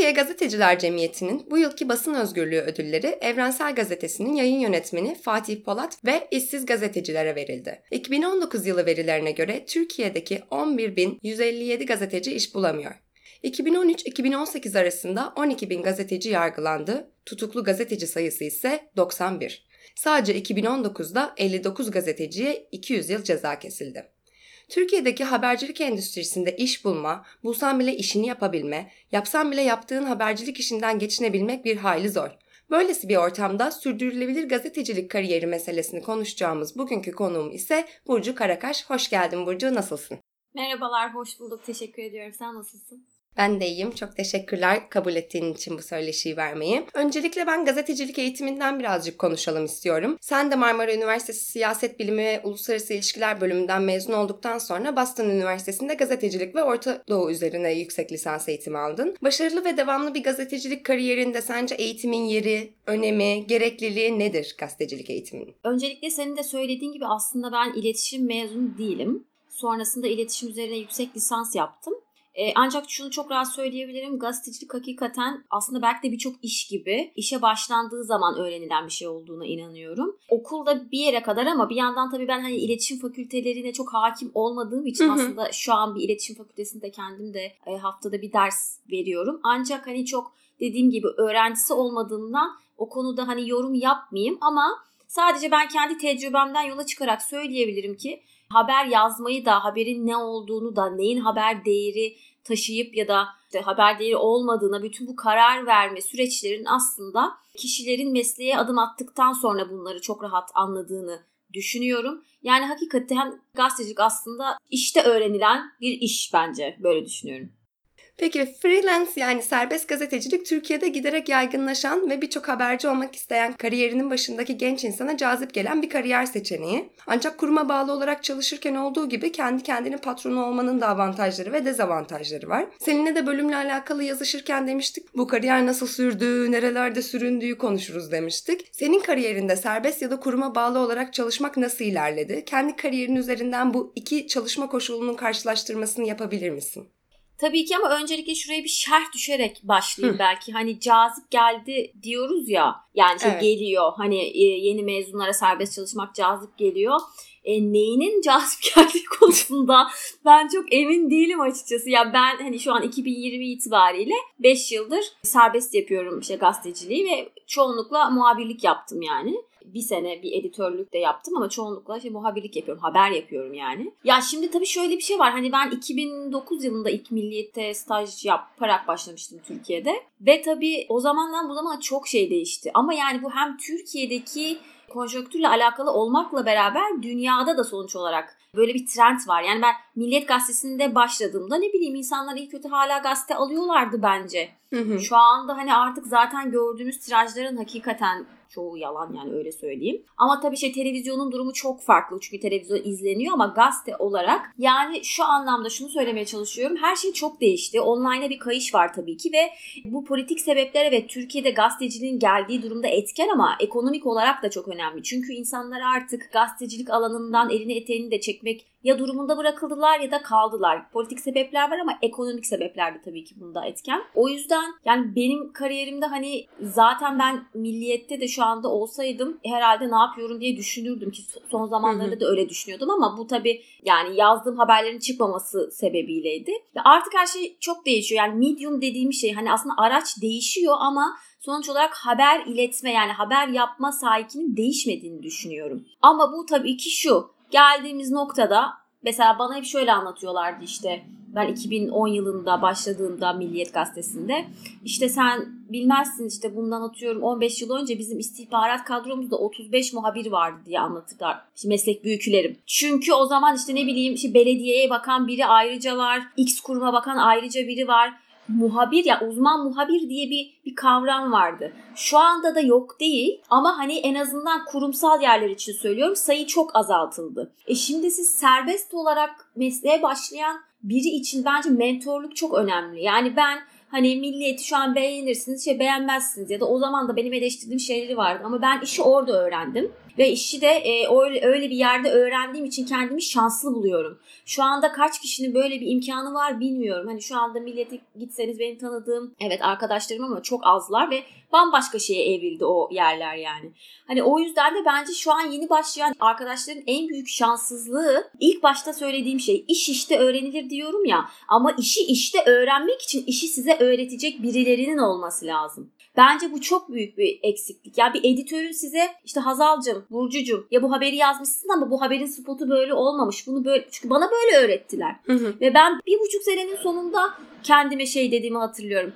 Türkiye Gazeteciler Cemiyeti'nin bu yılki basın özgürlüğü ödülleri Evrensel Gazetesi'nin yayın yönetmeni Fatih Polat ve işsiz gazetecilere verildi. 2019 yılı verilerine göre Türkiye'deki 11.157 gazeteci iş bulamıyor. 2013-2018 arasında 12 bin gazeteci yargılandı, tutuklu gazeteci sayısı ise 91. Sadece 2019'da 59 gazeteciye 200 yıl ceza kesildi. Türkiye'deki habercilik endüstrisinde iş bulma, bulsan bile işini yapabilme, yapsan bile yaptığın habercilik işinden geçinebilmek bir hayli zor. Böylesi bir ortamda sürdürülebilir gazetecilik kariyeri meselesini konuşacağımız bugünkü konuğum ise Burcu Karakaş. Hoş geldin Burcu, nasılsın? Merhabalar, hoş bulduk. Teşekkür ediyorum. Sen nasılsın? Ben de iyiyim. Çok teşekkürler kabul ettiğin için bu söyleşiyi vermeyi. Öncelikle ben gazetecilik eğitiminden birazcık konuşalım istiyorum. Sen de Marmara Üniversitesi Siyaset Bilimi ve Uluslararası İlişkiler bölümünden mezun olduktan sonra Boston Üniversitesi'nde gazetecilik ve Orta Doğu üzerine yüksek lisans eğitimi aldın. Başarılı ve devamlı bir gazetecilik kariyerinde sence eğitimin yeri, önemi, gerekliliği nedir gazetecilik eğitiminin? Öncelikle senin de söylediğin gibi aslında ben iletişim mezunu değilim. Sonrasında iletişim üzerine yüksek lisans yaptım. E, ancak şunu çok rahat söyleyebilirim. Gazetecilik hakikaten aslında belki de birçok iş gibi işe başlandığı zaman öğrenilen bir şey olduğuna inanıyorum. Okulda bir yere kadar ama bir yandan tabii ben hani iletişim fakültelerine çok hakim olmadığım için hı hı. aslında şu an bir iletişim fakültesinde kendim de e, haftada bir ders veriyorum. Ancak hani çok dediğim gibi öğrencisi olmadığımdan o konuda hani yorum yapmayayım ama sadece ben kendi tecrübemden yola çıkarak söyleyebilirim ki haber yazmayı da haberin ne olduğunu da neyin haber değeri taşıyıp ya da işte haber değeri olmadığına bütün bu karar verme süreçlerin aslında kişilerin mesleğe adım attıktan sonra bunları çok rahat anladığını düşünüyorum. Yani hakikaten gazetecilik aslında işte öğrenilen bir iş bence böyle düşünüyorum. Peki freelance yani serbest gazetecilik Türkiye'de giderek yaygınlaşan ve birçok haberci olmak isteyen kariyerinin başındaki genç insana cazip gelen bir kariyer seçeneği. Ancak kuruma bağlı olarak çalışırken olduğu gibi kendi kendinin patronu olmanın da avantajları ve dezavantajları var. Seninle de bölümle alakalı yazışırken demiştik bu kariyer nasıl sürdüğü, nerelerde süründüğü konuşuruz demiştik. Senin kariyerinde serbest ya da kuruma bağlı olarak çalışmak nasıl ilerledi? Kendi kariyerin üzerinden bu iki çalışma koşulunun karşılaştırmasını yapabilir misin? Tabii ki ama öncelikle şuraya bir şerh düşerek başlayayım Hı. belki. Hani cazip geldi diyoruz ya. Yani şey evet. geliyor. Hani e, yeni mezunlara serbest çalışmak cazip geliyor. E, neyinin cazip geldiği konusunda ben çok emin değilim açıkçası. Ya ben hani şu an 2020 itibariyle 5 yıldır serbest yapıyorum işte gazeteciliği ve çoğunlukla muhabirlik yaptım yani bir sene bir editörlük de yaptım ama çoğunlukla işte muhabirlik yapıyorum. Haber yapıyorum yani. Ya şimdi tabii şöyle bir şey var. Hani ben 2009 yılında ilk milliyette staj yaparak başlamıştım Türkiye'de. Ve tabii o zamandan bu zamana çok şey değişti. Ama yani bu hem Türkiye'deki konjonktürle alakalı olmakla beraber dünyada da sonuç olarak böyle bir trend var. Yani ben Milliyet Gazetesi'nde başladığımda ne bileyim insanlar iyi kötü hala gazete alıyorlardı bence. Hı hı. Şu anda hani artık zaten gördüğümüz tirajların hakikaten çoğu yalan yani öyle söyleyeyim. Ama tabii şey televizyonun durumu çok farklı çünkü televizyon izleniyor ama gazete olarak yani şu anlamda şunu söylemeye çalışıyorum. Her şey çok değişti. Online'a bir kayış var tabii ki ve bu politik sebeplere ve Türkiye'de gazeteciliğin geldiği durumda etken ama ekonomik olarak da çok önemli. Çünkü insanlar artık gazetecilik alanından elini eteğini de çekmek ya durumunda bırakıldılar ya da kaldılar. Politik sebepler var ama ekonomik sebepler de tabii ki bunda etken. O yüzden yani benim kariyerimde hani zaten ben milliyette de şu anda olsaydım herhalde ne yapıyorum diye düşünürdüm ki son zamanlarda da öyle düşünüyordum ama bu tabii yani yazdığım haberlerin çıkmaması sebebiyleydi. Artık her şey çok değişiyor. Yani medium dediğim şey hani aslında araç değişiyor ama sonuç olarak haber iletme yani haber yapma sahikinin değişmediğini düşünüyorum. Ama bu tabii ki şu geldiğimiz noktada mesela bana hep şöyle anlatıyorlardı işte ben 2010 yılında başladığımda Milliyet Gazetesi'nde işte sen bilmezsin işte bundan atıyorum 15 yıl önce bizim istihbarat kadromuzda 35 muhabir vardı diye anlatırlar işte meslek büyüklerim. Çünkü o zaman işte ne bileyim işte belediyeye bakan biri ayrıca var, X kuruma bakan ayrıca biri var muhabir ya uzman muhabir diye bir bir kavram vardı. Şu anda da yok değil ama hani en azından kurumsal yerler için söylüyorum sayı çok azaltıldı. E şimdi siz serbest olarak mesleğe başlayan biri için bence mentorluk çok önemli. Yani ben hani milliyeti şu an beğenirsiniz şey beğenmezsiniz ya da o zaman da benim eleştirdiğim şeyleri vardı ama ben işi orada öğrendim. Ve işi de e, öyle, bir yerde öğrendiğim için kendimi şanslı buluyorum. Şu anda kaç kişinin böyle bir imkanı var bilmiyorum. Hani şu anda millete gitseniz benim tanıdığım evet arkadaşlarım ama çok azlar ve bambaşka şeye evrildi o yerler yani. Hani o yüzden de bence şu an yeni başlayan arkadaşların en büyük şanssızlığı ilk başta söylediğim şey iş işte öğrenilir diyorum ya ama işi işte öğrenmek için işi size öğretecek birilerinin olması lazım. Bence bu çok büyük bir eksiklik. Ya bir editörün size işte Hazal'cım, Burcu'cum ya bu haberi yazmışsın ama bu haberin spotu böyle olmamış. Bunu böyle çünkü bana böyle öğrettiler. Hı hı. Ve ben bir buçuk senenin sonunda kendime şey dediğimi hatırlıyorum.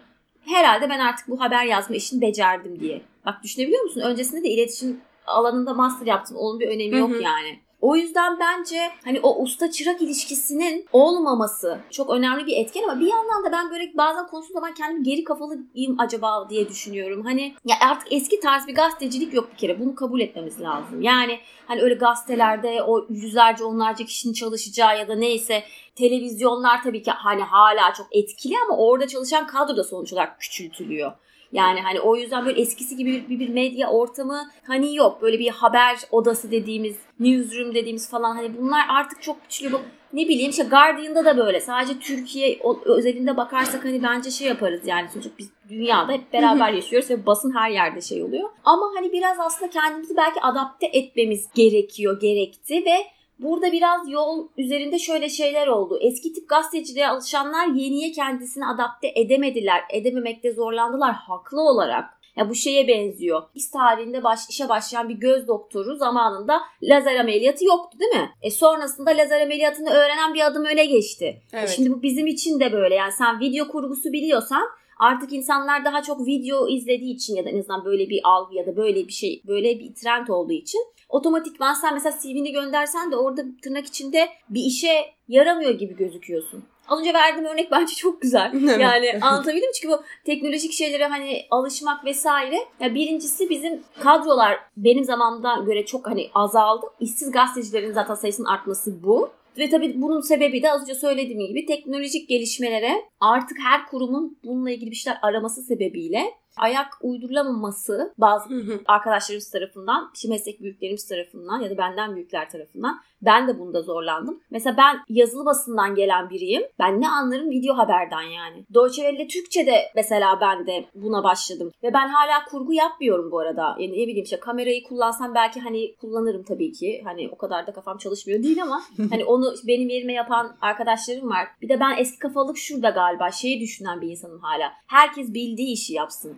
Herhalde ben artık bu haber yazma işini becerdim diye. Bak düşünebiliyor musun? Öncesinde de iletişim alanında master yaptım. Onun bir önemi yok yani. O yüzden bence hani o usta çırak ilişkisinin olmaması çok önemli bir etken ama bir yandan da ben böyle bazen konuştuğum zaman kendimi geri kafalıyım acaba diye düşünüyorum. Hani ya artık eski tarz bir gazetecilik yok bir kere. Bunu kabul etmemiz lazım. Yani hani öyle gazetelerde o yüzlerce onlarca kişinin çalışacağı ya da neyse televizyonlar tabii ki hani hala çok etkili ama orada çalışan kadro da sonuç olarak küçültülüyor. Yani hani o yüzden böyle eskisi gibi bir, bir medya ortamı hani yok. Böyle bir haber odası dediğimiz, newsroom dediğimiz falan hani bunlar artık çok. Bu, ne bileyim işte Guardian'da da böyle. Sadece Türkiye özelinde bakarsak hani bence şey yaparız yani sonuçta biz dünyada hep beraber yaşıyoruz ve basın her yerde şey oluyor. Ama hani biraz aslında kendimizi belki adapte etmemiz gerekiyor, gerekti ve Burada biraz yol üzerinde şöyle şeyler oldu. Eski tip gazeteciliğe alışanlar yeniye kendisini adapte edemediler. Edememekte zorlandılar haklı olarak. Ya bu şeye benziyor. Biz tarihinde baş, işe başlayan bir göz doktoru zamanında lazer ameliyatı yoktu değil mi? E sonrasında lazer ameliyatını öğrenen bir adım öne geçti. E, evet. E şimdi bu bizim için de böyle. Yani sen video kurgusu biliyorsan artık insanlar daha çok video izlediği için ya da en azından böyle bir algı ya da böyle bir şey böyle bir trend olduğu için otomatikman sen mesela CV'ni göndersen de orada tırnak içinde bir işe yaramıyor gibi gözüküyorsun. Az önce verdiğim örnek bence çok güzel. Yani anlatabildim çünkü bu teknolojik şeylere hani alışmak vesaire. Ya birincisi bizim kadrolar benim zamanımda göre çok hani azaldı. İşsiz gazetecilerin zaten sayısının artması bu. Ve tabii bunun sebebi de az önce söylediğim gibi teknolojik gelişmelere artık her kurumun bununla ilgili bir şeyler araması sebebiyle ayak uydurulamaması bazı arkadaşlarımız tarafından, işte meslek büyüklerimiz tarafından ya da benden büyükler tarafından ben de bunda zorlandım. Mesela ben yazılı basından gelen biriyim. Ben ne anlarım video haberden yani. Deutsche Welle Türkçe'de mesela ben de buna başladım. Ve ben hala kurgu yapmıyorum bu arada. Yani ne bileyim işte kamerayı kullansam belki hani kullanırım tabii ki. Hani o kadar da kafam çalışmıyor değil ama hani onu benim yerime yapan arkadaşlarım var. Bir de ben eski kafalık şurada galiba şeyi düşünen bir insanım hala. Herkes bildiği işi yapsın.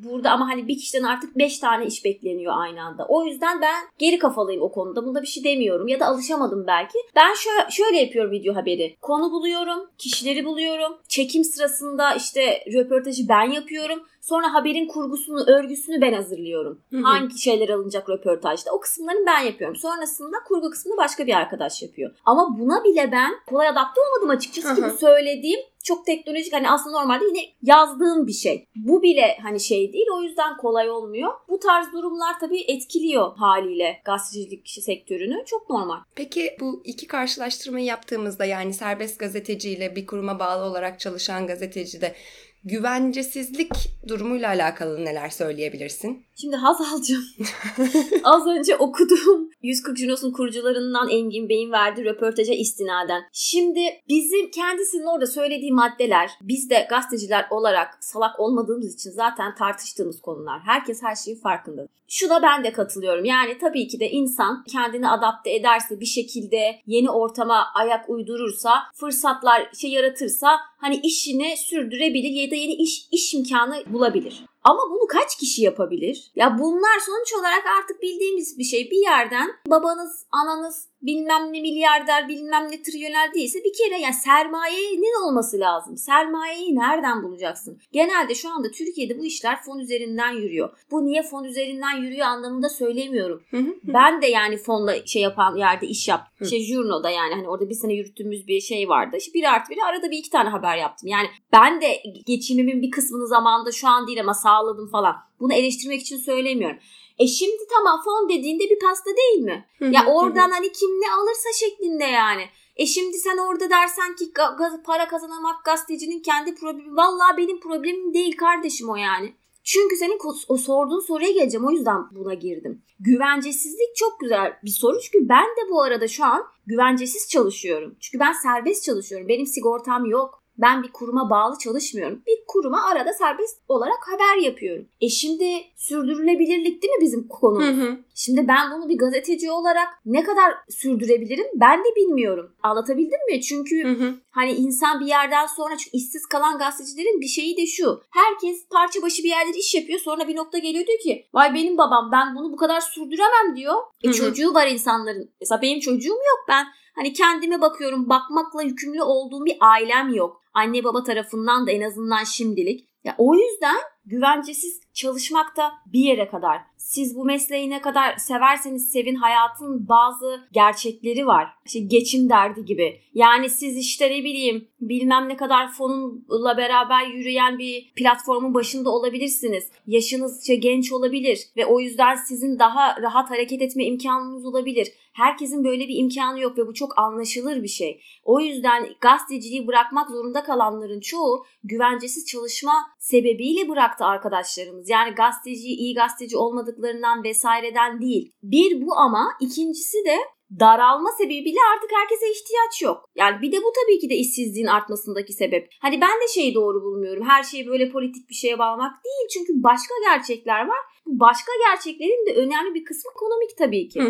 Burada ama hani bir kişiden artık beş tane iş bekleniyor aynı anda. O yüzden ben geri kafalıyım o konuda. Bunda bir şey demiyorum ya da alışamadım belki. Ben şöyle, şöyle yapıyorum video haberi. Konu buluyorum, kişileri buluyorum. Çekim sırasında işte röportajı ben yapıyorum. Sonra haberin kurgusunu, örgüsünü ben hazırlıyorum. Hı hı. Hangi şeyler alınacak röportajda. O kısımlarını ben yapıyorum. Sonrasında kurgu kısmını başka bir arkadaş yapıyor. Ama buna bile ben kolay adapte olmadım açıkçası. Hı hı. Bu söylediğim çok teknolojik hani aslında normalde yine yazdığım bir şey. Bu bile hani şey değil o yüzden kolay olmuyor. Bu tarz durumlar tabii etkiliyor haliyle gazetecilik sektörünü. Çok normal. Peki bu iki karşılaştırmayı yaptığımızda yani serbest gazeteciyle bir kuruma bağlı olarak çalışan gazeteci de güvencesizlik durumuyla alakalı neler söyleyebilirsin? Şimdi Hazal'cığım az önce okuduğum 140 Junos'un kurucularından Engin Bey'in verdiği röportaja istinaden. Şimdi bizim kendisinin orada söylediği maddeler biz de gazeteciler olarak salak olmadığımız için zaten tartıştığımız konular. Herkes her şeyin farkında. Şuna ben de katılıyorum. Yani tabii ki de insan kendini adapte ederse bir şekilde yeni ortama ayak uydurursa, fırsatlar şey yaratırsa hani işini sürdürebilir ya da yeni iş iş imkanı bulabilir. Ama bunu kaç kişi yapabilir? Ya bunlar sonuç olarak artık bildiğimiz bir şey. Bir yerden babanız, ananız bilmem ne milyarder, bilmem ne trilyonel değilse bir kere ya sermayenin olması lazım. Sermayeyi nereden bulacaksın? Genelde şu anda Türkiye'de bu işler fon üzerinden yürüyor. Bu niye fon üzerinden yürüyor anlamında söylemiyorum. ben de yani fonla şey yapan yerde iş yaptım. şey Jurno'da yani hani orada bir sene yürüttüğümüz bir şey vardı. İşte bir artı bir arada bir iki tane haber yaptım. Yani ben de geçimimin bir kısmını zamanda şu an değil ama sağladım falan. Bunu eleştirmek için söylemiyorum. E şimdi tamam fon dediğinde bir pasta değil mi? ya oradan hani kim ne alırsa şeklinde yani. E şimdi sen orada dersen ki ga- para kazanamak gazetecinin kendi problemi. Vallahi benim problemim değil kardeşim o yani. Çünkü senin o sorduğun soruya geleceğim. O yüzden buna girdim. Güvencesizlik çok güzel bir soru. Çünkü ben de bu arada şu an güvencesiz çalışıyorum. Çünkü ben serbest çalışıyorum. Benim sigortam yok. Ben bir kuruma bağlı çalışmıyorum. Bir kuruma arada serbest olarak haber yapıyorum. E şimdi sürdürülebilirlik değil mi bizim konumuz? Hı hı. Şimdi ben bunu bir gazeteci olarak ne kadar sürdürebilirim ben de bilmiyorum. Anlatabildim mi? Çünkü hı hı. hani insan bir yerden sonra çünkü işsiz kalan gazetecilerin bir şeyi de şu. Herkes parça başı bir yerde iş yapıyor. Sonra bir nokta geliyor diyor ki vay benim babam ben bunu bu kadar sürdüremem diyor. E hı hı. çocuğu var insanların. Mesela benim çocuğum yok. Ben Hani kendime bakıyorum bakmakla yükümlü olduğum bir ailem yok. Anne baba tarafından da en azından şimdilik. Ya o yüzden güvencesiz çalışmak da bir yere kadar. Siz bu mesleği ne kadar severseniz sevin hayatın bazı gerçekleri var. İşte geçim derdi gibi. Yani siz işte ne bileyim bilmem ne kadar fonunla beraber yürüyen bir platformun başında olabilirsiniz. Yaşınız genç olabilir ve o yüzden sizin daha rahat hareket etme imkanınız olabilir. Herkesin böyle bir imkanı yok ve bu çok anlaşılır bir şey. O yüzden gazeteciliği bırakmak zorunda kalanların çoğu güvencesiz çalışma sebebiyle bıraktı arkadaşlarımız. Yani gazeteci iyi gazeteci olmadıklarından vesaireden değil. Bir bu ama ikincisi de daralma sebebiyle artık herkese ihtiyaç yok. Yani bir de bu tabii ki de işsizliğin artmasındaki sebep. Hani ben de şeyi doğru bulmuyorum. Her şeyi böyle politik bir şeye bağlamak değil. Çünkü başka gerçekler var başka gerçeklerin de önemli bir kısmı ekonomik tabii ki.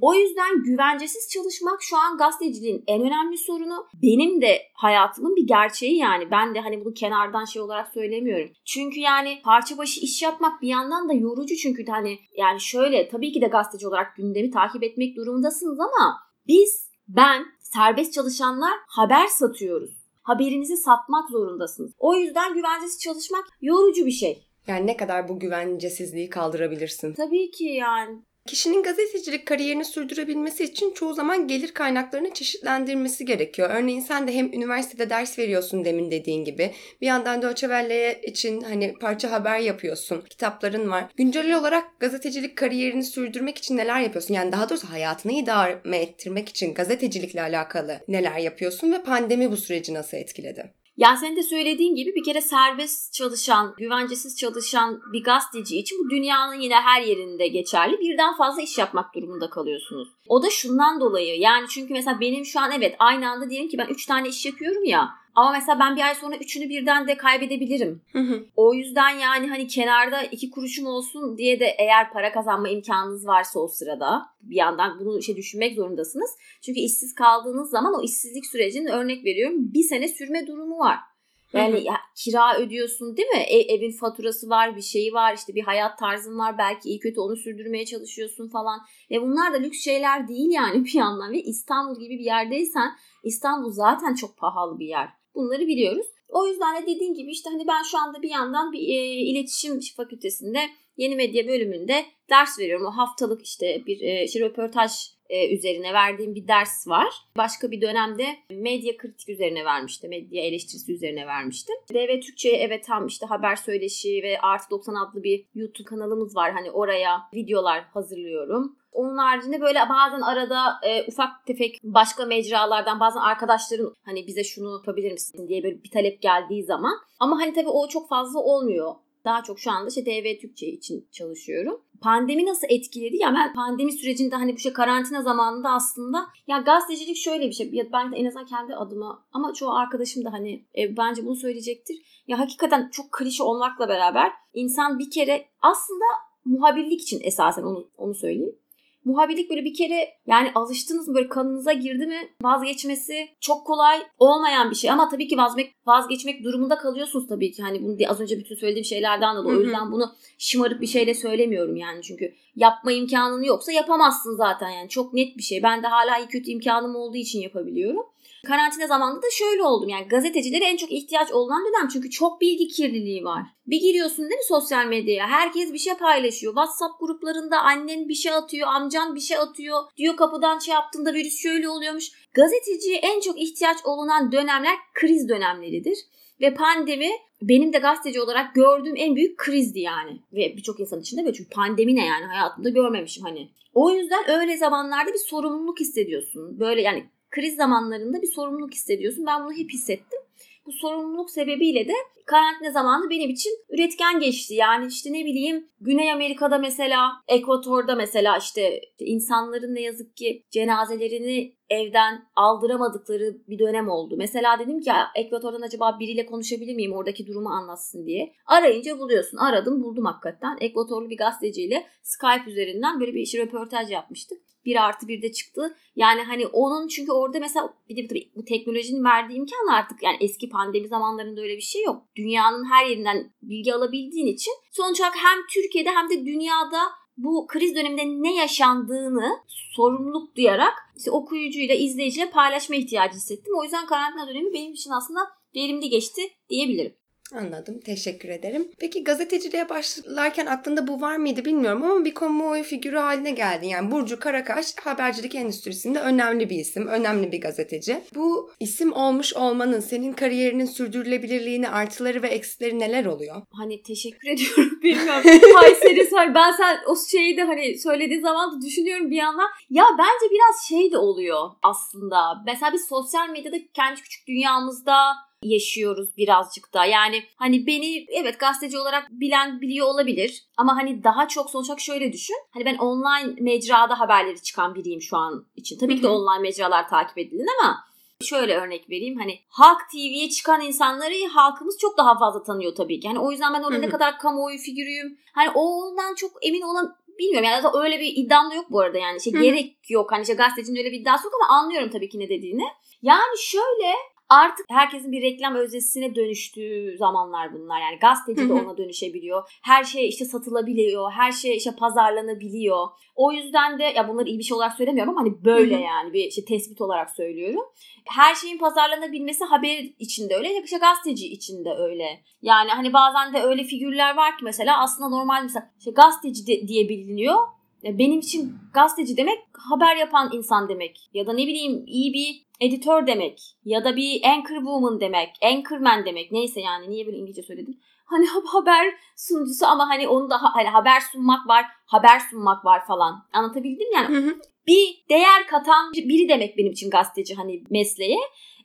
o yüzden güvencesiz çalışmak şu an gazeteciliğin en önemli sorunu. Benim de hayatımın bir gerçeği yani. Ben de hani bunu kenardan şey olarak söylemiyorum. Çünkü yani parça başı iş yapmak bir yandan da yorucu çünkü hani yani şöyle tabii ki de gazeteci olarak gündemi takip etmek durumundasınız ama biz ben serbest çalışanlar haber satıyoruz. Haberinizi satmak zorundasınız. O yüzden güvencesiz çalışmak yorucu bir şey. Yani ne kadar bu güvencesizliği kaldırabilirsin? Tabii ki yani. Kişinin gazetecilik kariyerini sürdürebilmesi için çoğu zaman gelir kaynaklarını çeşitlendirmesi gerekiyor. Örneğin sen de hem üniversitede ders veriyorsun demin dediğin gibi. Bir yandan da Öçevelle'ye için hani parça haber yapıyorsun. Kitapların var. Güncel olarak gazetecilik kariyerini sürdürmek için neler yapıyorsun? Yani daha doğrusu hayatını idame ettirmek için gazetecilikle alakalı neler yapıyorsun ve pandemi bu süreci nasıl etkiledi? Yani senin de söylediğin gibi bir kere serbest çalışan, güvencesiz çalışan bir gazeteci için bu dünyanın yine her yerinde geçerli. Birden fazla iş yapmak durumunda kalıyorsunuz. O da şundan dolayı yani çünkü mesela benim şu an evet aynı anda diyelim ki ben 3 tane iş yapıyorum ya. Ama mesela ben bir ay sonra üçünü birden de kaybedebilirim. o yüzden yani hani kenarda iki kuruşum olsun diye de eğer para kazanma imkanınız varsa o sırada bir yandan bunu şey düşünmek zorundasınız. Çünkü işsiz kaldığınız zaman o işsizlik sürecinin örnek veriyorum bir sene sürme durumu var. Yani ya, kira ödüyorsun değil mi? E, evin faturası var, bir şeyi var, işte bir hayat tarzın var. Belki iyi kötü onu sürdürmeye çalışıyorsun falan. Ve bunlar da lüks şeyler değil yani bir yandan. Ve İstanbul gibi bir yerdeysen İstanbul zaten çok pahalı bir yer. Bunları biliyoruz. O yüzden de dediğim gibi işte hani ben şu anda bir yandan bir e, iletişim fakültesinde yeni medya bölümünde ders veriyorum. O haftalık işte bir e, işte röportaj e, üzerine verdiğim bir ders var. Başka bir dönemde medya kritik üzerine vermiştim. Medya eleştirisi üzerine vermiştim. DV Türkçe'ye evet tam işte haber söyleşi ve Artı 90 adlı bir YouTube kanalımız var. Hani oraya videolar hazırlıyorum. Onun haricinde böyle bazen arada e, ufak tefek başka mecralardan bazen arkadaşların hani bize şunu yapabilir misin diye böyle bir talep geldiği zaman. Ama hani tabii o çok fazla olmuyor. Daha çok şu anda işte TV Türkçe için çalışıyorum. Pandemi nasıl etkiledi? Ya ben pandemi sürecinde hani bu şey karantina zamanında aslında ya gazetecilik şöyle bir şey. Ya ben de en azından kendi adıma ama çoğu arkadaşım da hani e, bence bunu söyleyecektir. Ya hakikaten çok klişe olmakla beraber insan bir kere aslında muhabirlik için esasen onu onu söyleyeyim muhabirlik böyle bir kere yani alıştınız mı? Böyle kanınıza girdi mi? Vazgeçmesi çok kolay olmayan bir şey. Ama tabii ki vazgeçmek, vazgeçmek durumunda kalıyorsunuz tabii ki. Hani bunu az önce bütün söylediğim şeylerden dolayı. O yüzden bunu şımarık bir şeyle söylemiyorum yani. Çünkü yapma imkanın yoksa yapamazsın zaten yani. Çok net bir şey. Ben de hala iyi kötü imkanım olduğu için yapabiliyorum. Karantina zamanında da şöyle oldum yani gazetecilere en çok ihtiyaç olan dönem çünkü çok bilgi kirliliği var. Bir giriyorsun değil mi sosyal medyaya herkes bir şey paylaşıyor. WhatsApp gruplarında annen bir şey atıyor, amcan bir şey atıyor. Diyor kapıdan şey yaptığında virüs şöyle oluyormuş. Gazeteciye en çok ihtiyaç olunan dönemler kriz dönemleridir. Ve pandemi benim de gazeteci olarak gördüğüm en büyük krizdi yani. Ve birçok insan için de böyle çünkü pandemi ne yani hayatımda görmemişim hani. O yüzden öyle zamanlarda bir sorumluluk hissediyorsun. Böyle yani kriz zamanlarında bir sorumluluk hissediyorsun. Ben bunu hep hissettim. Bu sorumluluk sebebiyle de karantina zamanı benim için üretken geçti. Yani işte ne bileyim Güney Amerika'da mesela, Ekvator'da mesela işte insanların ne yazık ki cenazelerini evden aldıramadıkları bir dönem oldu. Mesela dedim ki Ekvator'dan acaba biriyle konuşabilir miyim oradaki durumu anlatsın diye. Arayınca buluyorsun. Aradım buldum hakikaten. Ekvatorlu bir gazeteciyle Skype üzerinden böyle bir işi röportaj yapmıştık. Bir artı bir de çıktı. Yani hani onun çünkü orada mesela bir de tabii bu teknolojinin verdiği imkanla artık yani eski pandemi zamanlarında öyle bir şey yok. Dünyanın her yerinden bilgi alabildiğin için sonuç olarak hem Türkiye'de hem de dünyada bu kriz döneminde ne yaşandığını sorumluluk duyarak işte okuyucuyla, izleyiciyle paylaşma ihtiyacı hissettim. O yüzden karantina dönemi benim için aslında verimli geçti diyebilirim. Anladım. Teşekkür ederim. Peki gazeteciliğe başlarken aklında bu var mıydı bilmiyorum ama bir kamuoyu figürü haline geldi. Yani Burcu Karakaş habercilik endüstrisinde önemli bir isim, önemli bir gazeteci. Bu isim olmuş olmanın senin kariyerinin sürdürülebilirliğini, artıları ve eksileri neler oluyor? Hani teşekkür ediyorum. Bilmiyorum. Hay seni ben sen o şeyi de hani söylediğin zaman da düşünüyorum bir yandan. Ya bence biraz şey de oluyor aslında. Mesela biz sosyal medyada kendi küçük dünyamızda yaşıyoruz birazcık da. Yani hani beni evet gazeteci olarak bilen biliyor olabilir ama hani daha çok sonuç olarak şöyle düşün. Hani ben online mecrada haberleri çıkan biriyim şu an için. Tabii ki de online mecralar takip edilir ama şöyle örnek vereyim. Hani Halk TV'ye çıkan insanları halkımız çok daha fazla tanıyor tabii ki. Hani o yüzden ben orada ne kadar kamuoyu figürüyüm. Hani ondan çok emin olan bilmiyorum yani öyle bir iddiam da yok bu arada yani şey gerek yok hani işte gazetecinin öyle bir iddiası yok ama anlıyorum tabii ki ne dediğini. Yani şöyle artık herkesin bir reklam özdesine dönüştüğü zamanlar bunlar. Yani gazeteci de ona dönüşebiliyor. Her şey işte satılabiliyor. Her şey işte pazarlanabiliyor. O yüzden de ya bunları iyi bir şey olarak söylemiyorum ama hani böyle yani bir işte tespit olarak söylüyorum. Her şeyin pazarlanabilmesi haber içinde öyle, işte gazeteci içinde öyle. Yani hani bazen de öyle figürler var ki mesela aslında normal mesela işte gazeteci de, diye biliniyor benim için gazeteci demek haber yapan insan demek. Ya da ne bileyim iyi bir editör demek. Ya da bir anchor woman demek. Anchorman demek. Neyse yani niye böyle İngilizce söyledim. Hani haber sunucusu ama hani onu da hani haber sunmak var. Haber sunmak var falan. Anlatabildim yani. Hı hı. Bir değer katan biri demek benim için gazeteci hani mesleğe.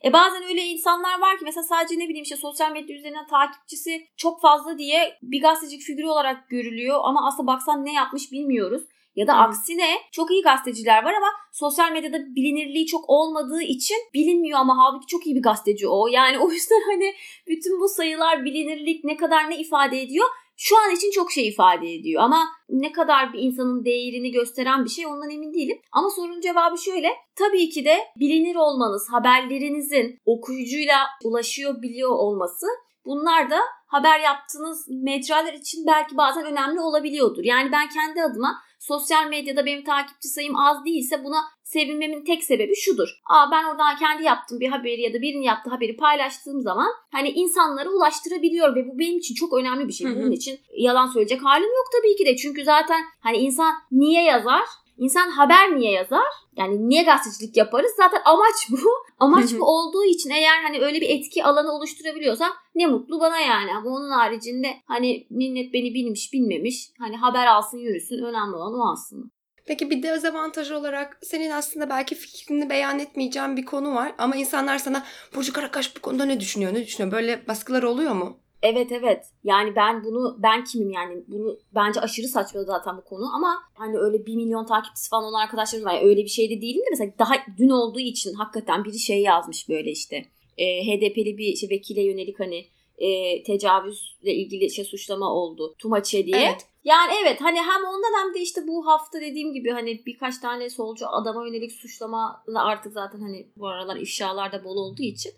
E bazen öyle insanlar var ki mesela sadece ne bileyim işte sosyal medya üzerinden takipçisi çok fazla diye bir gazetecilik figürü olarak görülüyor ama aslında baksan ne yapmış bilmiyoruz. Ya da aksine çok iyi gazeteciler var ama sosyal medyada bilinirliği çok olmadığı için bilinmiyor ama halbuki çok iyi bir gazeteci o. Yani o yüzden hani bütün bu sayılar bilinirlik ne kadar ne ifade ediyor? Şu an için çok şey ifade ediyor ama ne kadar bir insanın değerini gösteren bir şey ondan emin değilim. Ama sorunun cevabı şöyle. Tabii ki de bilinir olmanız, haberlerinizin okuyucuyla ulaşıyor biliyor olması bunlar da haber yaptığınız mecralar için belki bazen önemli olabiliyordur. Yani ben kendi adıma sosyal medyada benim takipçi sayım az değilse buna sevinmemin tek sebebi şudur. Aa ben oradan kendi yaptığım bir haberi ya da birinin yaptığı haberi paylaştığım zaman hani insanlara ulaştırabiliyor ve bu benim için çok önemli bir şey. Bunun için yalan söyleyecek halim yok tabii ki de. Çünkü zaten hani insan niye yazar? İnsan haber niye yazar? Yani niye gazetecilik yaparız? Zaten amaç bu. Amaç bu olduğu için eğer hani öyle bir etki alanı oluşturabiliyorsam ne mutlu bana yani. Ama onun haricinde hani millet beni bilmiş bilmemiş. Hani haber alsın yürüsün. Önemli olan o aslında. Peki bir dezavantaj olarak senin aslında belki fikrini beyan etmeyeceğin bir konu var ama insanlar sana Burcu Karakaş bu konuda ne düşünüyor, ne düşünüyor? Böyle baskılar oluyor mu? Evet evet. Yani ben bunu ben kimim yani bunu bence aşırı saçma zaten bu konu ama hani öyle bir milyon takipçisi falan olan arkadaşlarım var. Yani öyle bir şey de değilim de mesela daha dün olduğu için hakikaten biri şey yazmış böyle işte. E, HDP'li bir şey, vekile yönelik hani e, tecavüzle ilgili şey suçlama oldu. Tumaçe diye. Evet. Yani evet hani hem ondan hem de işte bu hafta dediğim gibi hani birkaç tane solcu adama yönelik suçlama artık zaten hani bu aralar ifşalarda bol olduğu için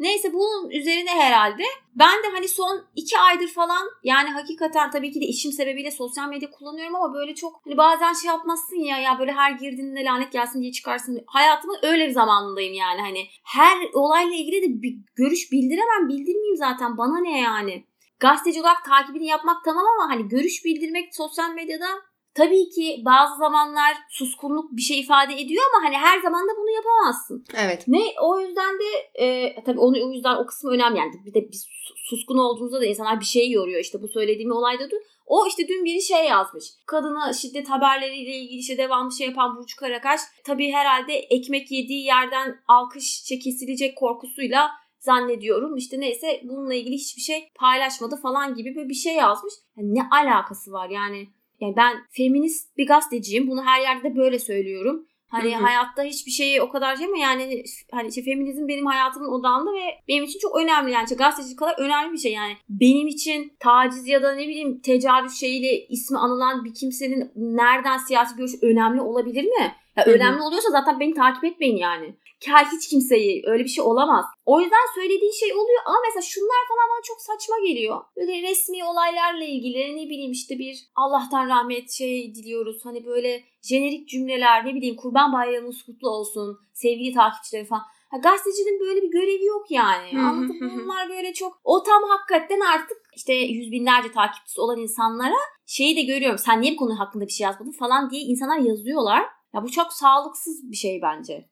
Neyse bunun üzerine herhalde ben de hani son iki aydır falan yani hakikaten tabii ki de işim sebebiyle sosyal medya kullanıyorum ama böyle çok hani bazen şey yapmazsın ya ya böyle her girdiğinde lanet gelsin diye çıkarsın. Hayatımın öyle bir zamanındayım yani hani her olayla ilgili de bir görüş bildiremem bildirmeyeyim zaten bana ne yani. Gazeteci olarak takibini yapmak tamam ama hani görüş bildirmek sosyal medyada Tabii ki bazı zamanlar suskunluk bir şey ifade ediyor ama hani her zaman da bunu yapamazsın. Evet. Ne o yüzden de e, tabii onu o yüzden o kısmı önemli yani. Bir de biz suskun olduğunuzda da insanlar bir şey yoruyor. İşte bu söylediğim olayda da O işte dün biri şey yazmış. Kadına şiddet haberleriyle ilgili işte devamlı şey yapan Burcu Karakaş tabii herhalde ekmek yediği yerden alkış şey kesilecek korkusuyla zannediyorum. İşte neyse bununla ilgili hiçbir şey paylaşmadı falan gibi böyle bir şey yazmış. Yani ne alakası var yani? Yani ben feminist bir gazeteciyim. Bunu her yerde böyle söylüyorum. Hani hı hı. hayatta hiçbir şeyi o kadar şey mi yani hani işte feminizm benim hayatımın odağında ve benim için çok önemli yani işte gazetecilik kadar önemli bir şey yani. Benim için taciz ya da ne bileyim tecavüz şeyiyle ismi anılan bir kimsenin nereden siyasi görüş önemli olabilir mi? Ya önemli oluyorsa zaten beni takip etmeyin yani kel hiç kimseyi öyle bir şey olamaz. O yüzden söylediği şey oluyor ama mesela şunlar falan bana çok saçma geliyor. Böyle resmi olaylarla ilgili ne bileyim işte bir Allah'tan rahmet şey diliyoruz. Hani böyle jenerik cümleler ne bileyim kurban bayramınız kutlu olsun sevgili takipçileri falan. Ha, gazetecinin böyle bir görevi yok yani. Anladın mı? Bunlar böyle çok o tam hakikaten artık işte yüz binlerce takipçisi olan insanlara şeyi de görüyorum. Sen niye bu konu hakkında bir şey yazmadın falan diye insanlar yazıyorlar. Ya bu çok sağlıksız bir şey bence.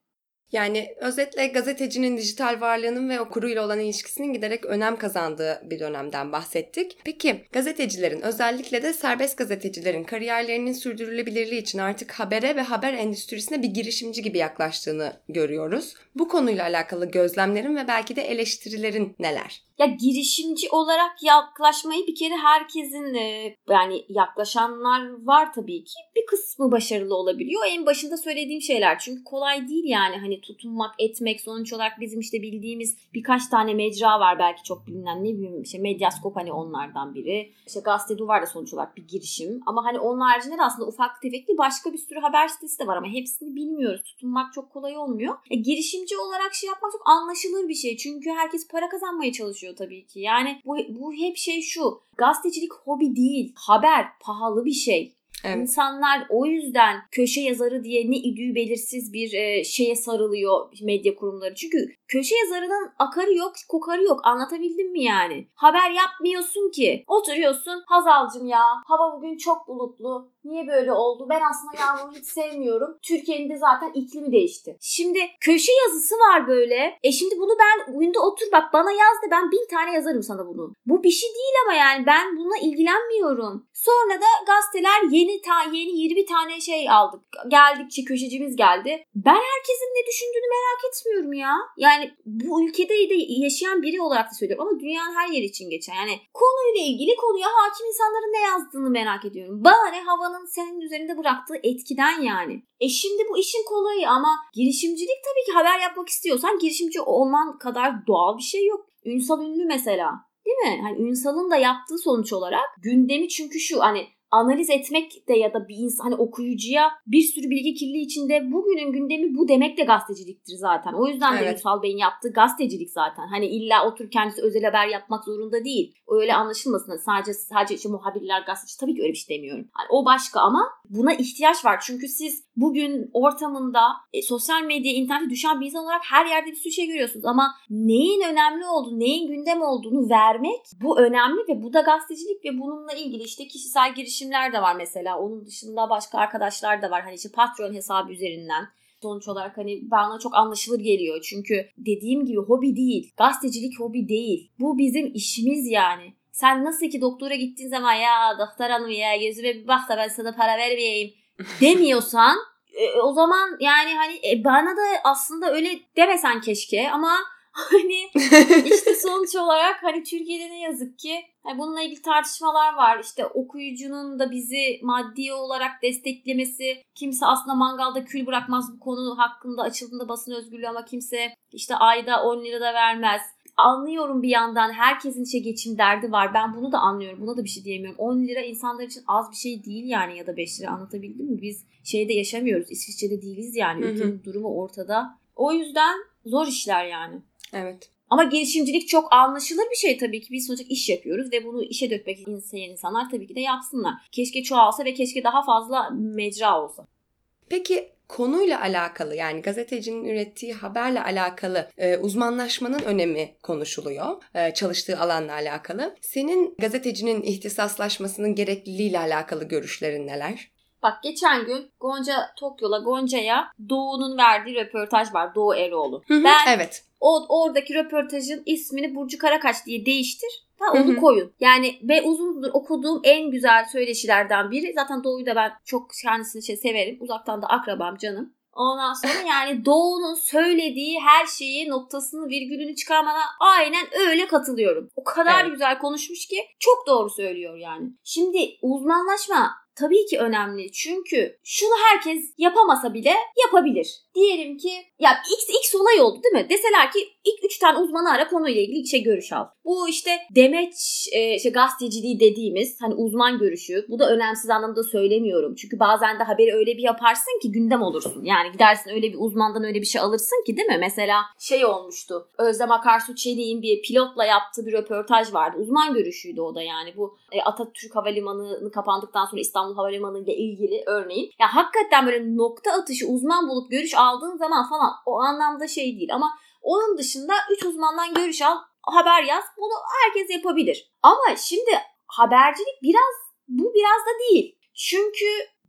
Yani özetle gazetecinin dijital varlığının ve okuruyla olan ilişkisinin giderek önem kazandığı bir dönemden bahsettik. Peki gazetecilerin özellikle de serbest gazetecilerin kariyerlerinin sürdürülebilirliği için artık habere ve haber endüstrisine bir girişimci gibi yaklaştığını görüyoruz. Bu konuyla alakalı gözlemlerin ve belki de eleştirilerin neler? Ya girişimci olarak yaklaşmayı bir kere herkesin e, yani yaklaşanlar var tabii ki. Bir kısmı başarılı olabiliyor. En başında söylediğim şeyler. Çünkü kolay değil yani hani tutunmak, etmek sonuç olarak bizim işte bildiğimiz birkaç tane mecra var belki çok bilinen ne bileyim işte Medyaskop hani onlardan biri. İşte Gazete Duvar da sonuç olarak bir girişim. Ama hani onun haricinde de aslında ufak tefekli başka bir sürü haber sitesi de var ama hepsini bilmiyoruz. Tutunmak çok kolay olmuyor. E, girişimci olarak şey yapmak çok anlaşılır bir şey. Çünkü herkes para kazanmaya çalışıyor çalışıyor tabii ki. Yani bu, bu hep şey şu. Gazetecilik hobi değil. Haber pahalı bir şey. Evet. İnsanlar o yüzden köşe yazarı diye ne idüğü belirsiz bir e, şeye sarılıyor medya kurumları. Çünkü köşe yazarının akarı yok, kokarı yok. Anlatabildim mi yani? Haber yapmıyorsun ki. Oturuyorsun. Hazalcım ya hava bugün çok bulutlu. Niye böyle oldu? Ben aslında yağmuru hiç sevmiyorum. Türkiye'nin de zaten iklimi değişti. Şimdi köşe yazısı var böyle. E şimdi bunu ben günde otur bak bana yaz da ben bin tane yazarım sana bunu. Bu bir şey değil ama yani ben bununla ilgilenmiyorum. Sonra da gazeteler yeni ta yeni 20 tane şey aldık. Geldikçe köşecimiz geldi. Ben herkesin ne düşündüğünü merak etmiyorum ya. Yani bu ülkede de yaşayan biri olarak da söylüyorum ama dünyanın her yeri için geçer. Yani konuyla ilgili konuya hakim insanların ne yazdığını merak ediyorum. Bana havanın senin üzerinde bıraktığı etkiden yani. E şimdi bu işin kolayı ama girişimcilik tabii ki haber yapmak istiyorsan girişimci olman kadar doğal bir şey yok. Ünsal ünlü mesela. Değil mi? Hani Ünsal'ın da yaptığı sonuç olarak gündemi çünkü şu hani analiz etmek de ya da bir insan hani okuyucuya bir sürü bilgi kirli içinde bugünün gündemi bu demek de gazeteciliktir zaten. O yüzden evet. de Ünsal Bey'in yaptığı gazetecilik zaten. Hani illa otur kendisi özel haber yapmak zorunda değil. Öyle anlaşılmasın. Hani sadece sadece işte muhabirler gazeteci tabii ki öyle bir şey demiyorum. Yani o başka ama buna ihtiyaç var. Çünkü siz bugün ortamında e, sosyal medya, internete düşen bir insan olarak her yerde bir sürü şey görüyorsunuz. Ama neyin önemli olduğunu, neyin gündem olduğunu vermek bu önemli ve bu da gazetecilik ve bununla ilgili işte kişisel girişimler de var mesela. Onun dışında başka arkadaşlar da var. Hani işte Patreon hesabı üzerinden sonuç olarak hani bana çok anlaşılır geliyor. Çünkü dediğim gibi hobi değil. Gazetecilik hobi değil. Bu bizim işimiz yani. Sen nasıl ki doktora gittiğin zaman ya doktor hanım ya gözüme bir bak da ben sana para vermeyeyim demiyorsan e, o zaman yani hani e, bana da aslında öyle demesen keşke ama hani işte sonuç olarak hani Türkiye'de ne yazık ki yani bununla ilgili tartışmalar var. İşte okuyucunun da bizi maddi olarak desteklemesi. Kimse aslında mangalda kül bırakmaz bu konu hakkında açıldığında basın özgürlüğü ama kimse işte ayda 10 lira da vermez anlıyorum bir yandan herkesin işe geçim derdi var. Ben bunu da anlıyorum. Buna da bir şey diyemiyorum. 10 lira insanlar için az bir şey değil yani ya da 5 lira anlatabildim mi? Biz şeyde yaşamıyoruz. İsviçre'de değiliz yani. Ülkenin durumu ortada. O yüzden zor işler yani. Evet. Ama girişimcilik çok anlaşılır bir şey tabii ki. Biz sonuçta iş yapıyoruz ve bunu işe dökmek isteyen insanlar tabii ki de yapsınlar. Keşke çoğalsa ve keşke daha fazla mecra olsa. Peki konuyla alakalı yani gazetecinin ürettiği haberle alakalı e, uzmanlaşmanın önemi konuşuluyor. E, çalıştığı alanla alakalı. Senin gazetecinin ihtisaslaşmasının gerekliliğiyle alakalı görüşlerin neler? Bak geçen gün Gonca Tokyo'la Gonca'ya Doğu'nun verdiği röportaj var. Doğu Eroğlu. Hı hı, ben evet. O oradaki röportajın ismini Burcu Karakaç diye değiştir. Ha, onu koyun. Yani ve uzundur okuduğum en güzel söyleşilerden biri. Zaten Doğu'yu da ben çok kendisini şey severim. Uzaktan da akrabam canım. Ondan sonra yani Doğu'nun söylediği her şeyi noktasını virgülünü çıkarmadan aynen öyle katılıyorum. O kadar evet. güzel konuşmuş ki çok doğru söylüyor yani. Şimdi uzmanlaşma tabii ki önemli. Çünkü şunu herkes yapamasa bile yapabilir. Diyelim ki ya X, X olay oldu değil mi? Deseler ki ilk 3 tane uzmanı ara konuyla ilgili şey görüş al. Bu işte demeç e, işte gazeteciliği dediğimiz hani uzman görüşü. Bu da önemsiz anlamda söylemiyorum. Çünkü bazen de haberi öyle bir yaparsın ki gündem olursun. Yani gidersin öyle bir uzmandan öyle bir şey alırsın ki değil mi? Mesela şey olmuştu. Özlem Akarsu Çelik'in bir pilotla yaptığı bir röportaj vardı. Uzman görüşüydü o da yani. Bu e, Atatürk Havalimanı'nı kapandıktan sonra İstanbul Havalimanı ile ilgili örneğin. Ya hakikaten böyle nokta atışı uzman bulup görüş aldığın zaman falan o anlamda şey değil ama onun dışında 3 uzmandan görüş al, haber yaz. Bunu herkes yapabilir. Ama şimdi habercilik biraz bu biraz da değil. Çünkü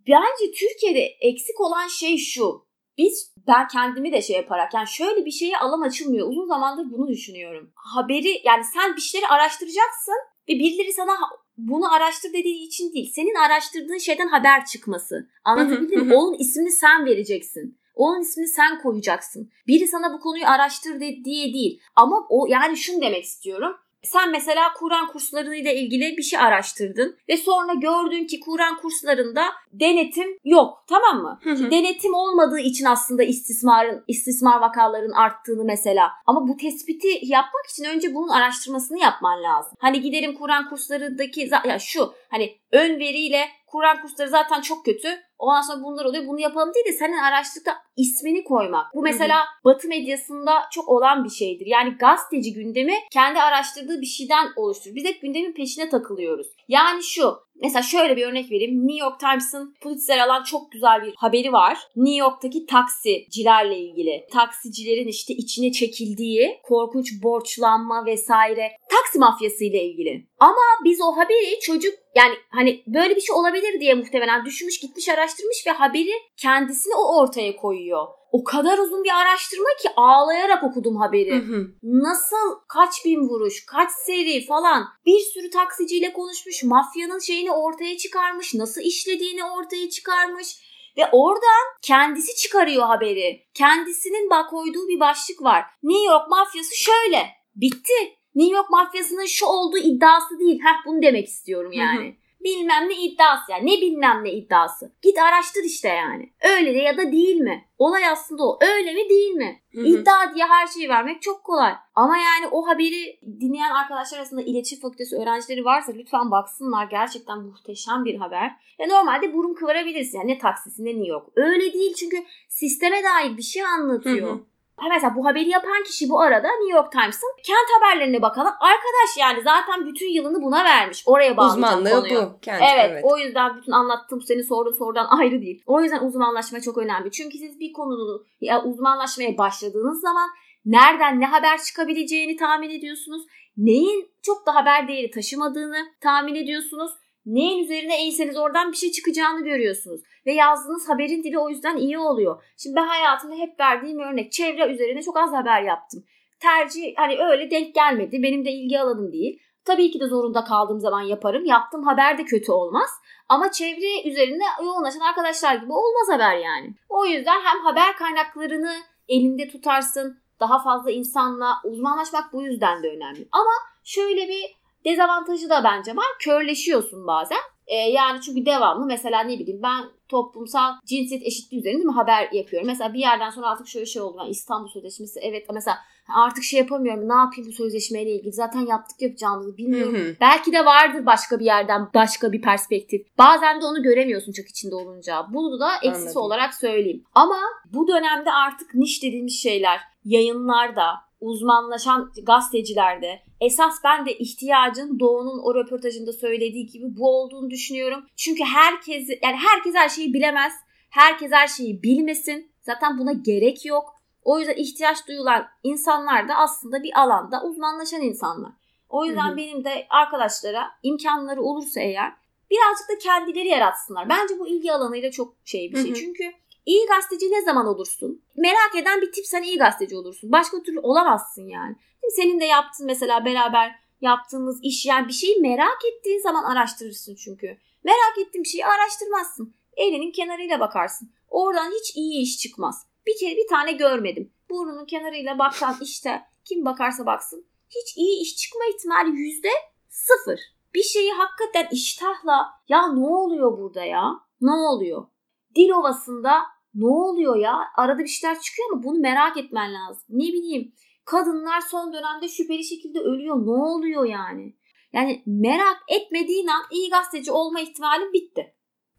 bence Türkiye'de eksik olan şey şu. Biz ben kendimi de şey yaparak yani şöyle bir şeye alan açılmıyor. Uzun zamandır bunu düşünüyorum. Haberi yani sen bir şeyleri araştıracaksın ve birileri sana bunu araştır dediği için değil. Senin araştırdığın şeyden haber çıkması. Anlatabildim mi? Onun ismini sen vereceksin. Onun ismini sen koyacaksın. Biri sana bu konuyu araştır de, diye değil. Ama o yani şunu demek istiyorum. Sen mesela Kur'an kurslarıyla ilgili bir şey araştırdın ve sonra gördün ki Kur'an kurslarında denetim yok. Tamam mı? Hı hı. Denetim olmadığı için aslında istismarın istismar vakaların arttığını mesela. Ama bu tespiti yapmak için önce bunun araştırmasını yapman lazım. Hani giderim Kur'an kurslarındaki ya şu hani ön veriyle Kur'an kursları zaten çok kötü. Ondan sonra bunlar oluyor. Bunu yapalım değil de senin araştırdıkta ismini koymak. Bu mesela hı hı. Batı medyasında çok olan bir şeydir. Yani gazeteci gündemi kendi araştırdığı bir şeyden oluşturur. Biz hep gündemin peşine takılıyoruz. Yani şu Mesela şöyle bir örnek vereyim. New York Times'ın Pulitzer alan çok güzel bir haberi var. New York'taki taksicilerle ilgili. Taksicilerin işte içine çekildiği korkunç borçlanma vesaire taksi mafyası ile ilgili. Ama biz o haberi çocuk yani hani böyle bir şey olabilir diye muhtemelen düşünmüş gitmiş araştırmış ve haberi kendisini o ortaya koyuyor o kadar uzun bir araştırma ki ağlayarak okudum haberi. Hı hı. Nasıl kaç bin vuruş, kaç seri falan bir sürü taksiciyle konuşmuş, mafyanın şeyini ortaya çıkarmış, nasıl işlediğini ortaya çıkarmış. Ve oradan kendisi çıkarıyor haberi. Kendisinin bak koyduğu bir başlık var. New York mafyası şöyle. Bitti. New York mafyasının şu olduğu iddiası değil. Heh bunu demek istiyorum yani. Hı hı bilmem ne iddiası yani. Ne bilmem ne iddiası. Git araştır işte yani. Öyle de ya da değil mi? Olay aslında o. Öyle mi değil mi? Hı hı. İddia diye her şeyi vermek çok kolay. Ama yani o haberi dinleyen arkadaşlar arasında iletişim fakültesi öğrencileri varsa lütfen baksınlar. Gerçekten muhteşem bir haber. Ve normalde burun kıvırabilirsin. Yani ne taksisi ne New York. Öyle değil çünkü sisteme dair bir şey anlatıyor. Hı hı. Ha mesela bu haberi yapan kişi bu arada New York Times'ın kent haberlerine bakalım. Arkadaş yani zaten bütün yılını buna vermiş. Oraya bağlayacak Uzmanlığı konuyu. bu. Kent, evet, evet. O yüzden bütün anlattığım seni sorduğun sorudan ayrı değil. O yüzden uzmanlaşma çok önemli. Çünkü siz bir konunun ya uzmanlaşmaya başladığınız zaman nereden ne haber çıkabileceğini tahmin ediyorsunuz. Neyin çok da haber değeri taşımadığını tahmin ediyorsunuz Neyin üzerine eğseniz oradan bir şey çıkacağını görüyorsunuz. Ve yazdığınız haberin dili o yüzden iyi oluyor. Şimdi ben hayatımda hep verdiğim örnek çevre üzerine çok az haber yaptım. Tercih hani öyle denk gelmedi. Benim de ilgi alanım değil. Tabii ki de zorunda kaldığım zaman yaparım. Yaptığım haber de kötü olmaz. Ama çevre üzerinde yoğunlaşan arkadaşlar gibi olmaz haber yani. O yüzden hem haber kaynaklarını elinde tutarsın. Daha fazla insanla uzmanlaşmak bu yüzden de önemli. Ama şöyle bir Dezavantajı da bence var. Körleşiyorsun bazen. E, yani çünkü devamlı mesela ne bileyim ben toplumsal cinsiyet eşitliği üzerine değil mi haber yapıyorum. Mesela bir yerden sonra artık şöyle şey oldu. Yani İstanbul Sözleşmesi evet mesela artık şey yapamıyorum. Ne yapayım bu sözleşmeyle ilgili? Zaten yaptık yapacağımızı bilmiyorum. Hı hı. Belki de vardır başka bir yerden başka bir perspektif. Bazen de onu göremiyorsun çok içinde olunca. Bunu da eksisi Anladım. olarak söyleyeyim. Ama bu dönemde artık niş dediğimiz şeyler yayınlarda uzmanlaşan gazetecilerde esas ben de ihtiyacın Doğu'nun o röportajında söylediği gibi bu olduğunu düşünüyorum. Çünkü herkes yani herkes her şeyi bilemez. Herkes her şeyi bilmesin. Zaten buna gerek yok. O yüzden ihtiyaç duyulan insanlar da aslında bir alanda uzmanlaşan insanlar. O yüzden hı hı. benim de arkadaşlara imkanları olursa eğer birazcık da kendileri yaratsınlar. Bence bu ilgi alanıyla çok şey bir şey. Hı hı. Çünkü İyi gazeteci ne zaman olursun? Merak eden bir tip sen iyi gazeteci olursun. Başka türlü olamazsın yani. Senin de yaptığın mesela beraber yaptığımız iş yani bir şeyi merak ettiğin zaman araştırırsın çünkü. Merak ettiğin şeyi araştırmazsın. Elinin kenarıyla bakarsın. Oradan hiç iyi iş çıkmaz. Bir kere bir tane görmedim. Burnunun kenarıyla bakan işte kim bakarsa baksın hiç iyi iş çıkma ihtimali yüzde sıfır. Bir şeyi hakikaten iştahla ya ne oluyor burada ya? Ne oluyor? Dil ovasında ne oluyor ya? Arada bir şeyler çıkıyor ama bunu merak etmen lazım. Ne bileyim kadınlar son dönemde şüpheli şekilde ölüyor. Ne oluyor yani? Yani merak etmediğin an iyi gazeteci olma ihtimalin bitti.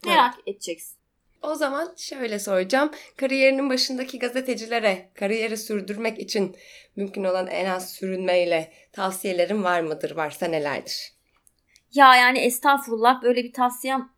Merak evet. edeceksin. O zaman şöyle soracağım. Kariyerinin başındaki gazetecilere kariyeri sürdürmek için mümkün olan en az sürünmeyle tavsiyelerin var mıdır? Varsa nelerdir? Ya yani estağfurullah böyle bir tavsiyem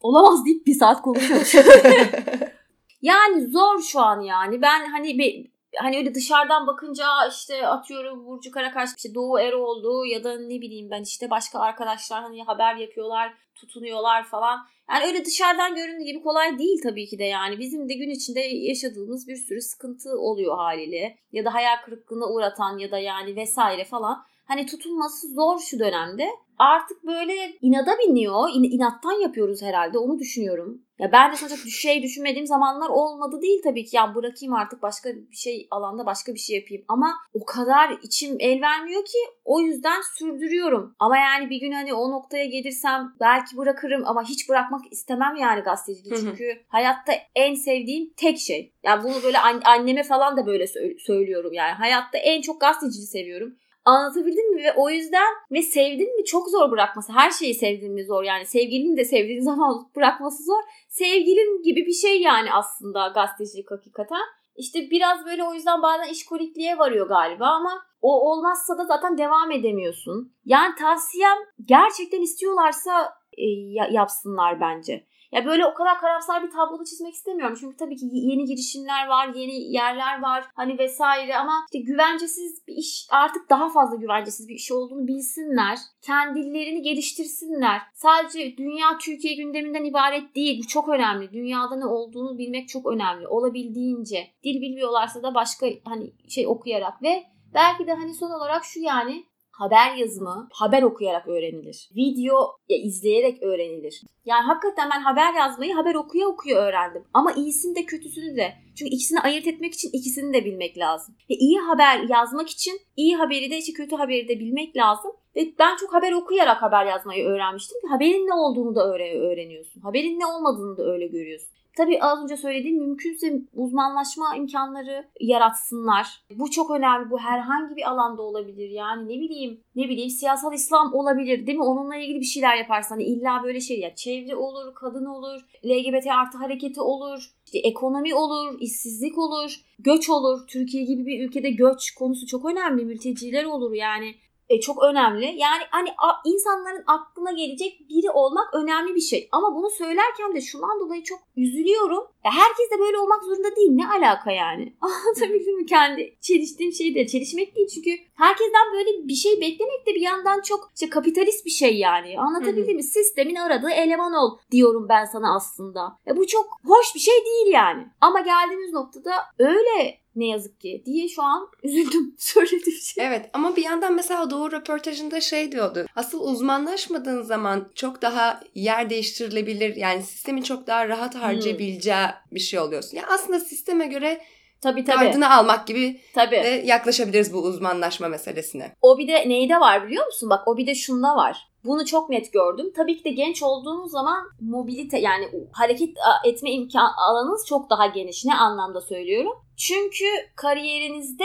olamaz deyip bir saat konuşuyoruz. yani zor şu an yani. Ben hani bir hani öyle dışarıdan bakınca işte atıyorum Burcu Karakaş işte Doğu Eroğlu ya da ne bileyim ben işte başka arkadaşlar hani haber yapıyorlar tutunuyorlar falan. Yani öyle dışarıdan göründüğü gibi kolay değil tabii ki de yani. Bizim de gün içinde yaşadığımız bir sürü sıkıntı oluyor haliyle. Ya da hayal kırıklığına uğratan ya da yani vesaire falan. Hani tutulması zor şu dönemde. Artık böyle inada biniyor. İn, inattan yapıyoruz herhalde. Onu düşünüyorum. Ya ben de sonuçta şey düşünmediğim zamanlar olmadı değil tabii ki. Ya bırakayım artık başka bir şey alanda başka bir şey yapayım. Ama o kadar içim el vermiyor ki o yüzden sürdürüyorum. Ama yani bir gün hani o noktaya gelirsem belki bırakırım ama hiç bırakmak istemem yani gazeteciliği. Çünkü hayatta en sevdiğim tek şey. Yani bunu böyle anneme falan da böyle söylüyorum yani. Hayatta en çok gazeteciliği seviyorum. Anlatabildim mi? Ve o yüzden ve sevdin mi çok zor bırakması. Her şeyi sevdin mi zor. Yani sevgilini de sevdiğin zaman bırakması zor. Sevgilin gibi bir şey yani aslında gazetecilik hakikaten. İşte biraz böyle o yüzden bazen işkolikliğe varıyor galiba ama o olmazsa da zaten devam edemiyorsun. Yani tavsiyem gerçekten istiyorlarsa e, yapsınlar bence. Ya böyle o kadar karamsar bir tabloda çizmek istemiyorum. Çünkü tabii ki yeni girişimler var, yeni yerler var hani vesaire ama işte güvencesiz bir iş artık daha fazla güvencesiz bir iş olduğunu bilsinler. Kendilerini geliştirsinler. Sadece dünya Türkiye gündeminden ibaret değil. Bu çok önemli. Dünyada ne olduğunu bilmek çok önemli. Olabildiğince. Dil bilmiyorlarsa da başka hani şey okuyarak ve belki de hani son olarak şu yani haber yazımı haber okuyarak öğrenilir. Video ya, izleyerek öğrenilir. Yani hakikaten ben haber yazmayı haber okuya okuya öğrendim. Ama iyisini de kötüsünü de. Çünkü ikisini ayırt etmek için ikisini de bilmek lazım. Ve iyi haber yazmak için iyi haberi de işte kötü haberi de bilmek lazım. Ve ben çok haber okuyarak haber yazmayı öğrenmiştim. Haberin ne olduğunu da öğreniyorsun. Haberin ne olmadığını da öyle görüyorsun. Tabii az önce söylediğim mümkünse uzmanlaşma imkanları yaratsınlar. Bu çok önemli. Bu herhangi bir alanda olabilir. Yani ne bileyim, ne bileyim siyasal İslam olabilir değil mi? Onunla ilgili bir şeyler yaparsan hani illa böyle şey ya çevre olur, kadın olur, LGBT artı hareketi olur, işte ekonomi olur, işsizlik olur, göç olur. Türkiye gibi bir ülkede göç konusu çok önemli. Mülteciler olur yani e, çok önemli. Yani hani a, insanların aklına gelecek biri olmak önemli bir şey. Ama bunu söylerken de şundan dolayı çok üzülüyorum. Ya herkes de böyle olmak zorunda değil. Ne alaka yani? Anlatabildim mi kendi çeliştiğim şeyi de. Çelişmek değil çünkü herkesten böyle bir şey beklemek de bir yandan çok işte kapitalist bir şey yani. Anlatabildim mi? Sistemin aradığı eleman ol diyorum ben sana aslında. Ya bu çok hoş bir şey değil yani. Ama geldiğimiz noktada öyle ne yazık ki diye şu an üzüldüm söylediğim şey. Evet ama bir yandan mesela Doğu röportajında şey diyordu. Asıl uzmanlaşmadığın zaman çok daha yer değiştirilebilir. Yani sistemin çok daha rahat harcayabileceği hmm. bir şey oluyorsun. Yani aslında sisteme göre Tabii tabii. Gardını almak gibi tabii. de yaklaşabiliriz bu uzmanlaşma meselesine. O bir de neyde var biliyor musun? Bak o bir de şunda var. Bunu çok net gördüm. Tabii ki de genç olduğunuz zaman mobilite yani hareket etme imkan alanınız çok daha geniş. Ne anlamda söylüyorum? Çünkü kariyerinizde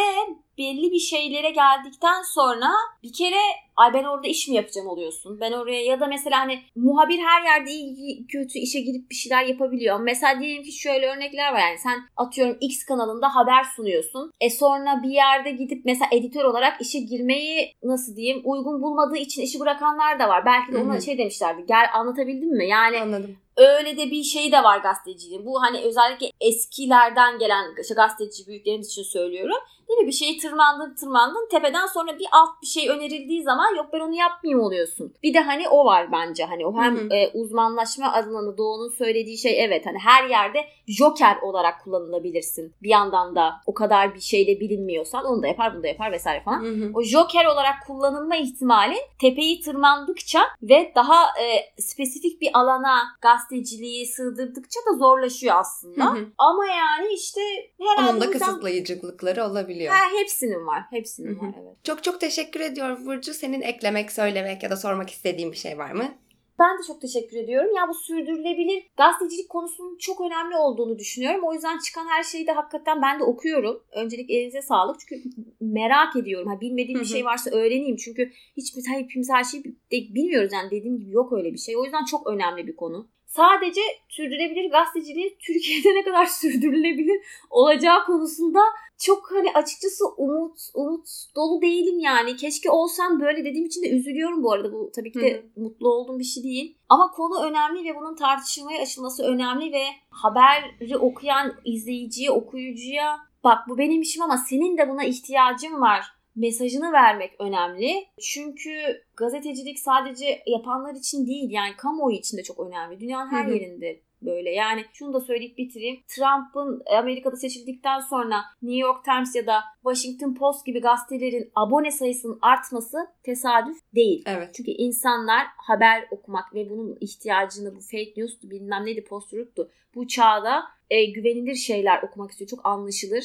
belli bir şeylere geldikten sonra bir kere ay ben orada iş mi yapacağım oluyorsun. Ben oraya ya da mesela hani muhabir her yerde iyi kötü işe girip bir şeyler yapabiliyor. Mesela diyelim ki şöyle örnekler var yani sen atıyorum X kanalında haber sunuyorsun. E sonra bir yerde gidip mesela editör olarak işe girmeyi nasıl diyeyim uygun bulmadığı için işi bırakanlar da var. Belki de ona şey demişlerdi. Gel anlatabildim mi? Yani Anladım öyle de bir şey de var gazeteciliğin. Bu hani özellikle eskilerden gelen işte gazeteci büyüklerimiz için söylüyorum. Değil mi? Bir şeyi tırmandın tırmandın tepeden sonra bir alt bir şey önerildiği zaman yok ben onu yapmayayım oluyorsun. Bir de hani o var bence hani o hem Hı hı. e, uzmanlaşma da Doğu'nun söylediği şey evet hani her yerde joker olarak kullanılabilirsin. Bir yandan da o kadar bir şeyle bilinmiyorsan onu da yapar bunu da yapar vesaire falan. Hı hı. O joker olarak kullanılma ihtimalin tepeyi tırmandıkça ve daha e, spesifik bir alana gazeteciliği sığdırdıkça da zorlaşıyor aslında. Hı hı. Ama yani işte herhalde Onun da kısıtlayıcılıkları olabiliyor. Ha, hepsinin var. Hepsinin var evet. Çok çok teşekkür ediyorum Burcu. Senin eklemek, söylemek ya da sormak istediğin bir şey var mı? Ben de çok teşekkür ediyorum. Ya bu sürdürülebilir gazetecilik konusunun çok önemli olduğunu düşünüyorum. O yüzden çıkan her şeyi de hakikaten ben de okuyorum. Öncelik elinize sağlık. Çünkü merak ediyorum. Ha, bilmediğim bir şey varsa öğreneyim. Çünkü hiçbir hepimiz her şeyi de- bilmiyoruz. Yani dediğim gibi yok öyle bir şey. O yüzden çok önemli bir konu. Sadece sürdürülebilir gazeteciliğin Türkiye'de ne kadar sürdürülebilir olacağı konusunda çok hani açıkçası umut umut dolu değilim yani. Keşke olsam böyle dediğim için de üzülüyorum bu arada. Bu tabii ki de Hı hı. mutlu olduğum bir şey değil. Ama konu önemli ve bunun tartışılmaya açılması önemli ve haberi okuyan izleyiciye, okuyucuya bak bu benim işim ama senin de buna ihtiyacın var mesajını vermek önemli. Çünkü gazetecilik sadece yapanlar için değil yani kamuoyu için de çok önemli. Dünyanın her Hı hı. yerinde böyle. Yani şunu da söyleyip bitireyim. Trump'ın Amerika'da seçildikten sonra New York Times ya da Washington Post gibi gazetelerin abone sayısının artması tesadüf değil. Evet. Çünkü insanlar haber okumak ve bunun ihtiyacını bu fake news'tu bilmem neydi post-truth'tu. Bu çağda e, güvenilir şeyler okumak istiyor. Çok anlaşılır.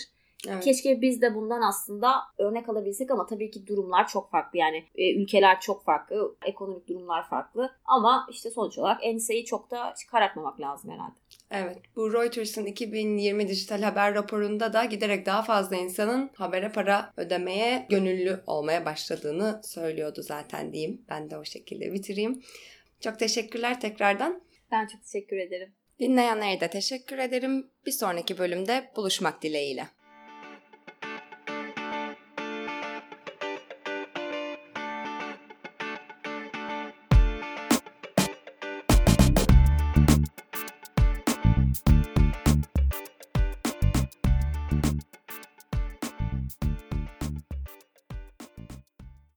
Evet. Keşke biz de bundan aslında örnek alabilsek ama tabii ki durumlar çok farklı. Yani e, ülkeler çok farklı, ekonomik durumlar farklı. Ama işte sonuç olarak enseyi çok da karartmamak lazım herhalde. Evet. Bu Reuters'ın 2020 dijital haber raporunda da giderek daha fazla insanın habere para ödemeye gönüllü olmaya başladığını söylüyordu zaten diyeyim. Ben de o şekilde bitireyim. Çok teşekkürler tekrardan. Ben çok teşekkür ederim. Dinleyenlere de teşekkür ederim. Bir sonraki bölümde buluşmak dileğiyle.